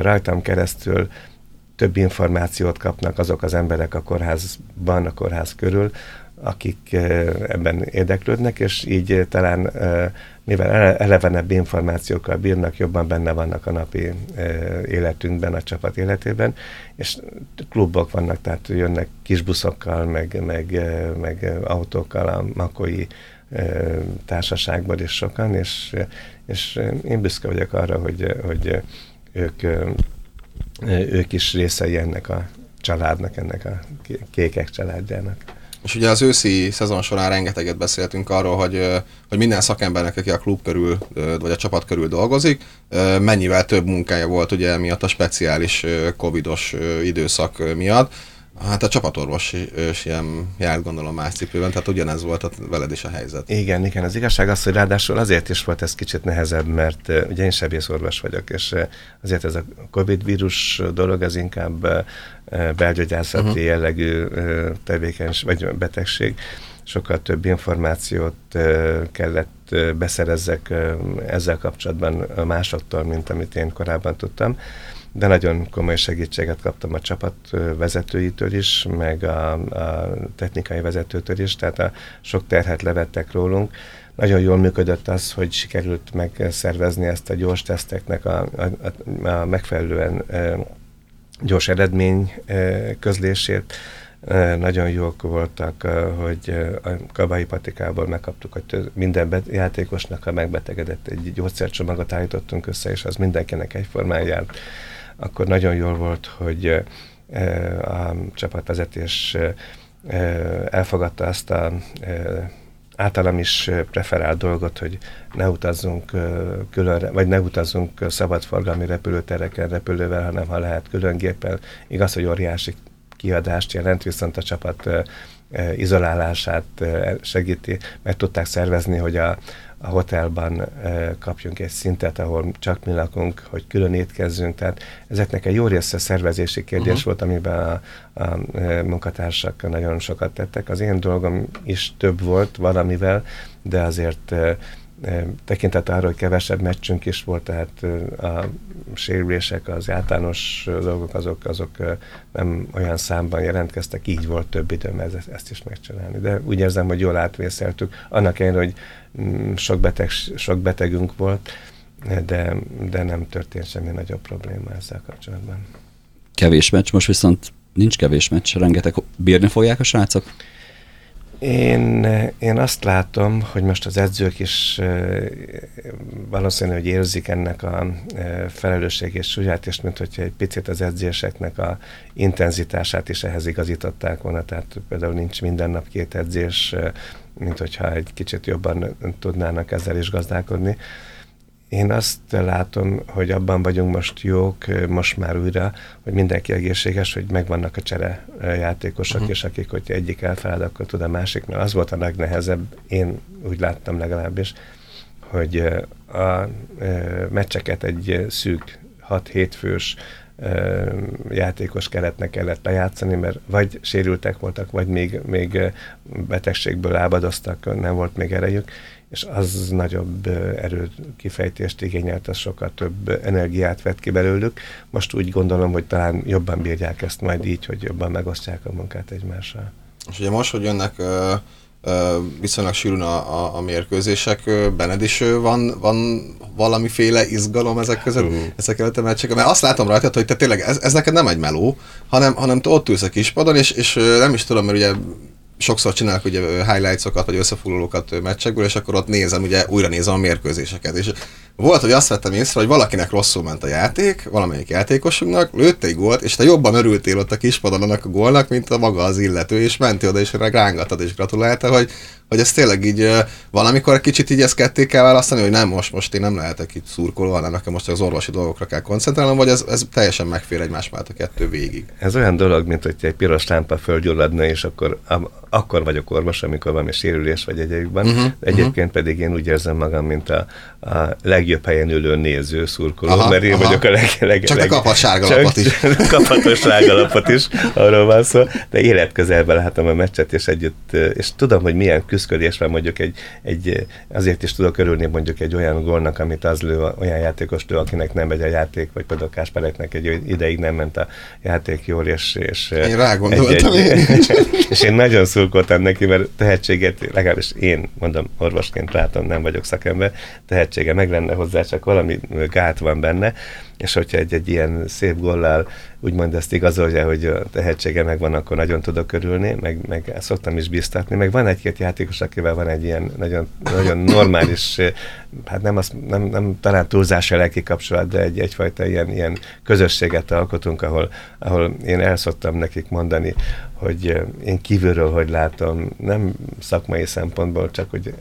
rajtam keresztül több információt kapnak azok az emberek a kórházban, a kórház körül, akik eh, ebben érdeklődnek, és így eh, talán eh, mivel ele- elevenebb információkkal bírnak, jobban benne vannak a napi életünkben, a csapat életében, és klubok vannak, tehát jönnek kis buszokkal, meg, meg, meg autókkal a makói társaságból is sokan, és, és én büszke vagyok arra, hogy, hogy ők, ők is részei ennek a családnak, ennek a kékek családjának. És ugye az őszi szezon során rengeteget beszéltünk arról, hogy, hogy minden szakembernek, aki a klub körül, vagy a csapat körül dolgozik, mennyivel több munkája volt ugye miatt a speciális covidos időszak miatt. Hát a csapatorvos is ilyen járt gondolom más cipőben, tehát ugyanez volt a, veled is a helyzet. Igen, igen, az igazság az, hogy ráadásul azért is volt ez kicsit nehezebb, mert ugye én sebészorvos vagyok, és azért ez a Covid vírus dolog, ez inkább belgyógyászati uh-huh. jellegű tevékenység, vagy betegség. Sokkal több információt kellett beszerezzek ezzel kapcsolatban másoktól, mint amit én korábban tudtam de nagyon komoly segítséget kaptam a csapat vezetőitől is, meg a, a technikai vezetőtől is, tehát a sok terhet levettek rólunk. Nagyon jól működött az, hogy sikerült megszervezni ezt a gyors teszteknek a, a, a megfelelően gyors eredmény közlését. Nagyon jók voltak, hogy a Kabai Patikából megkaptuk, hogy minden játékosnak, ha megbetegedett, egy gyógyszercsomagot állítottunk össze, és az mindenkinek egyformán járt akkor nagyon jól volt, hogy a csapatvezetés elfogadta azt a általam is preferált dolgot, hogy ne utazzunk külön, vagy ne utazzunk szabadforgalmi repülőtereken repülővel, hanem ha lehet külön géppel. Igaz, hogy óriási kiadást jelent, viszont a csapat izolálását segíti, mert tudták szervezni, hogy a, a hotelban e, kapjunk egy szintet, ahol csak mi lakunk, hogy külön étkezzünk. Tehát ezeknek egy jó része szervezési kérdés uh-huh. volt, amiben a, a munkatársak nagyon sokat tettek. Az én dolgom is több volt valamivel, de azért e, tekintet arra, hogy kevesebb meccsünk is volt, tehát a sérülések, az általános dolgok, azok, azok nem olyan számban jelentkeztek, így volt több időm ezt, ezt is megcsinálni. De úgy érzem, hogy jól átvészeltük. Annak ellenére, hogy sok, beteg, sok betegünk volt, de, de nem történt semmi nagyobb probléma ezzel kapcsolatban. Kevés meccs, most viszont nincs kevés meccs, rengeteg bírni fogják a srácok? Én, én azt látom, hogy most az edzők is valószínű, hogy érzik ennek a felelősség és súlyát, és mint hogyha egy picit az edzéseknek a intenzitását is ehhez igazították volna, tehát például nincs minden nap két edzés, mint hogyha egy kicsit jobban tudnának ezzel is gazdálkodni. Én azt látom, hogy abban vagyunk most jók, most már újra, hogy mindenki egészséges, hogy megvannak a csere játékosok, uh-huh. és akik, hogy egyik elfeled, akkor tud a másik, mert az volt a legnehezebb, én úgy láttam legalábbis, hogy a meccseket egy szűk 6-7 fős játékos keretnek kellett lejátszani, mert vagy sérültek voltak, vagy még, még betegségből lábadoztak, nem volt még erejük, és az nagyobb erőkifejtést igényelt, az sokkal több energiát vett ki belőlük. Most úgy gondolom, hogy talán jobban bírják ezt majd így, hogy jobban megosztják a munkát egymással. És ugye most, hogy jönnek uh, uh, viszonylag sűrűn a, a, a mérkőzések, benned is van, van valamiféle izgalom ezek között, uh. ezek előtt a meccsek, mert azt látom rajta, hogy te tényleg ez, ez neked nem egy meló, hanem, hanem te ott ülsz a kispadon, és, és nem is tudom, mert ugye sokszor csinálok ugye highlights-okat, vagy összefoglalókat meccsekből, és akkor ott nézem, ugye újra nézem a mérkőzéseket. És volt, hogy azt vettem észre, hogy valakinek rosszul ment a játék, valamelyik játékosunknak, lőtte egy gólt, és te jobban örültél ott a kispadon annak a gólnak, mint a maga az illető, és mentél oda, és rángattad, és gratulálta, hogy hogy ez tényleg így valamikor kicsit így ezt ketté kell választani, hogy nem most, most én nem lehetek itt szurkoló, hanem nekem most az orvosi dolgokra kell koncentrálnom, vagy ez, ez teljesen megfér egymás mellett a kettő végig. Ez olyan dolog, mint hogy egy piros lámpa földgyulladna, és akkor, akkor vagyok orvos, amikor valami sérülés vagy egyébben. Uh-huh, Egyébként uh-huh. pedig én úgy érzem magam, mint a, a legjobb helyen ülő néző szurkoló, aha, mert én aha. vagyok a leg, leg, Csak leg, te kaphat sárgalapot is. kaphatos sárgalapot is, arról van szó, de életközelben látom a meccset, és együtt, és tudom, hogy milyen küzdködésben mondjuk egy, egy, azért is tudok örülni mondjuk egy olyan gólnak, amit az lő, olyan játékos lő, akinek nem megy a játék, vagy például Káspereknek egy ideig nem ment a játék jól, és, és én rá gondoltam egy, egy, és én nagyon szurkoltam neki, mert tehetséget, legalábbis én mondom, orvosként látom, nem vagyok szakember, tehetsége meg lenne hozzá, csak valami gát van benne, és hogyha egy, egy ilyen szép gollal úgymond ezt igazolja, hogy a tehetsége megvan, akkor nagyon tudok örülni, meg, meg szoktam is biztatni, meg van egy-két játékos, akivel van egy ilyen nagyon, nagyon normális, hát nem, az, nem, nem talán túlzás lelki kapcsolat, de egy, egyfajta ilyen, ilyen közösséget alkotunk, ahol, ahol én el szoktam nekik mondani, hogy én kívülről hogy látom, nem szakmai szempontból, csak hogy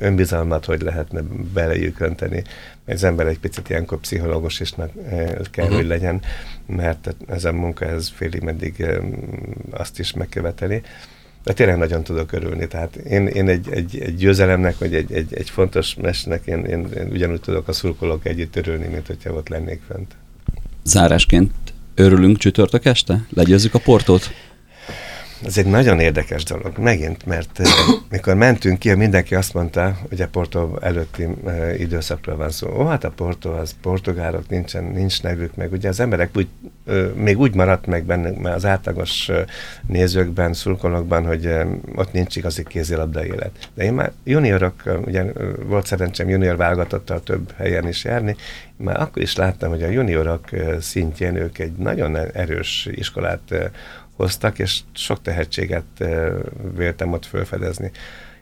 önbizalmat hogy lehetne belejük önteni. Az ember egy picit ilyenkor pszichológus is kell, uh-huh. hogy legyen, mert ez a munka ez félig meddig azt is megköveteli. De tényleg nagyon tudok örülni. Tehát én, én egy, egy, egy győzelemnek, vagy egy, egy, egy fontos mesnek, én, én, én ugyanúgy tudok a szurkolók együtt örülni, mint hogyha ott lennék fent. Zárásként örülünk csütörtök este? Legyőzzük a portót? Ez egy nagyon érdekes dolog, megint, mert mikor mentünk ki, mindenki azt mondta, hogy a Porto előtti időszakról van szó. Ó, hát a Porto az portugálok, nincsen, nincs nevük, meg ugye az emberek úgy, még úgy maradt meg benne, az átlagos nézőkben, szurkolókban, hogy ott nincs igazi kézilabda élet. De én már juniorok, ugye volt szerencsém junior válogatottal több helyen is járni, már akkor is láttam, hogy a juniorok szintjén ők egy nagyon erős iskolát hoztak, és sok tehetséget véltem ott felfedezni.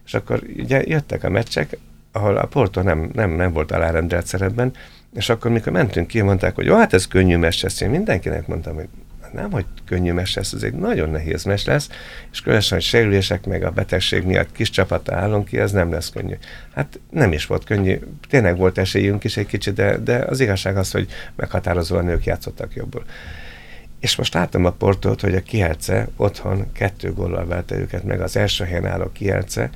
És akkor ugye jöttek a meccsek, ahol a Porto nem, nem, nem volt alárendelt szerepben, és akkor mikor mentünk ki, mondták, hogy jó, hát ez könnyű mes lesz. Én mindenkinek mondtam, hogy nem, hogy könnyű mes lesz, ez egy nagyon nehéz mes lesz, és különösen, hogy sérülések meg a betegség miatt kis csapata állunk ki, ez nem lesz könnyű. Hát nem is volt könnyű, tényleg volt esélyünk is egy kicsit, de, de az igazság az, hogy meghatározóan nők játszottak jobbul. És most láttam a Portót, hogy a Kielce otthon kettő góllal verte őket meg, az első helyen álló Kielce,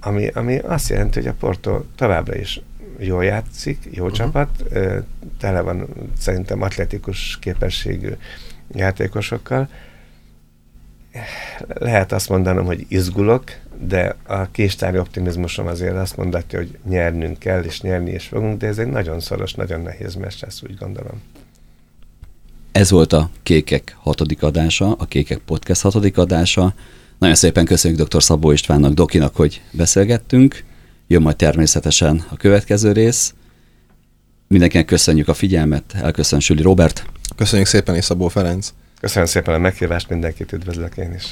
ami, ami azt jelenti, hogy a Porto továbbra is jól játszik, jó uh-huh. csapat, tele van szerintem atletikus képességű játékosokkal. Lehet azt mondanom, hogy izgulok, de a késtári optimizmusom azért azt mondatja, hogy nyernünk kell, és nyerni is fogunk, de ez egy nagyon szoros, nagyon nehéz meccs lesz, úgy gondolom. Ez volt a Kékek hatodik adása, a Kékek Podcast hatodik adása. Nagyon szépen köszönjük dr. Szabó Istvánnak, Dokinak, hogy beszélgettünk. Jön majd természetesen a következő rész. Mindenkinek köszönjük a figyelmet, elköszön Süli Robert. Köszönjük szépen és Szabó Ferenc. Köszönöm szépen a meghívást, mindenkit üdvözlök én is.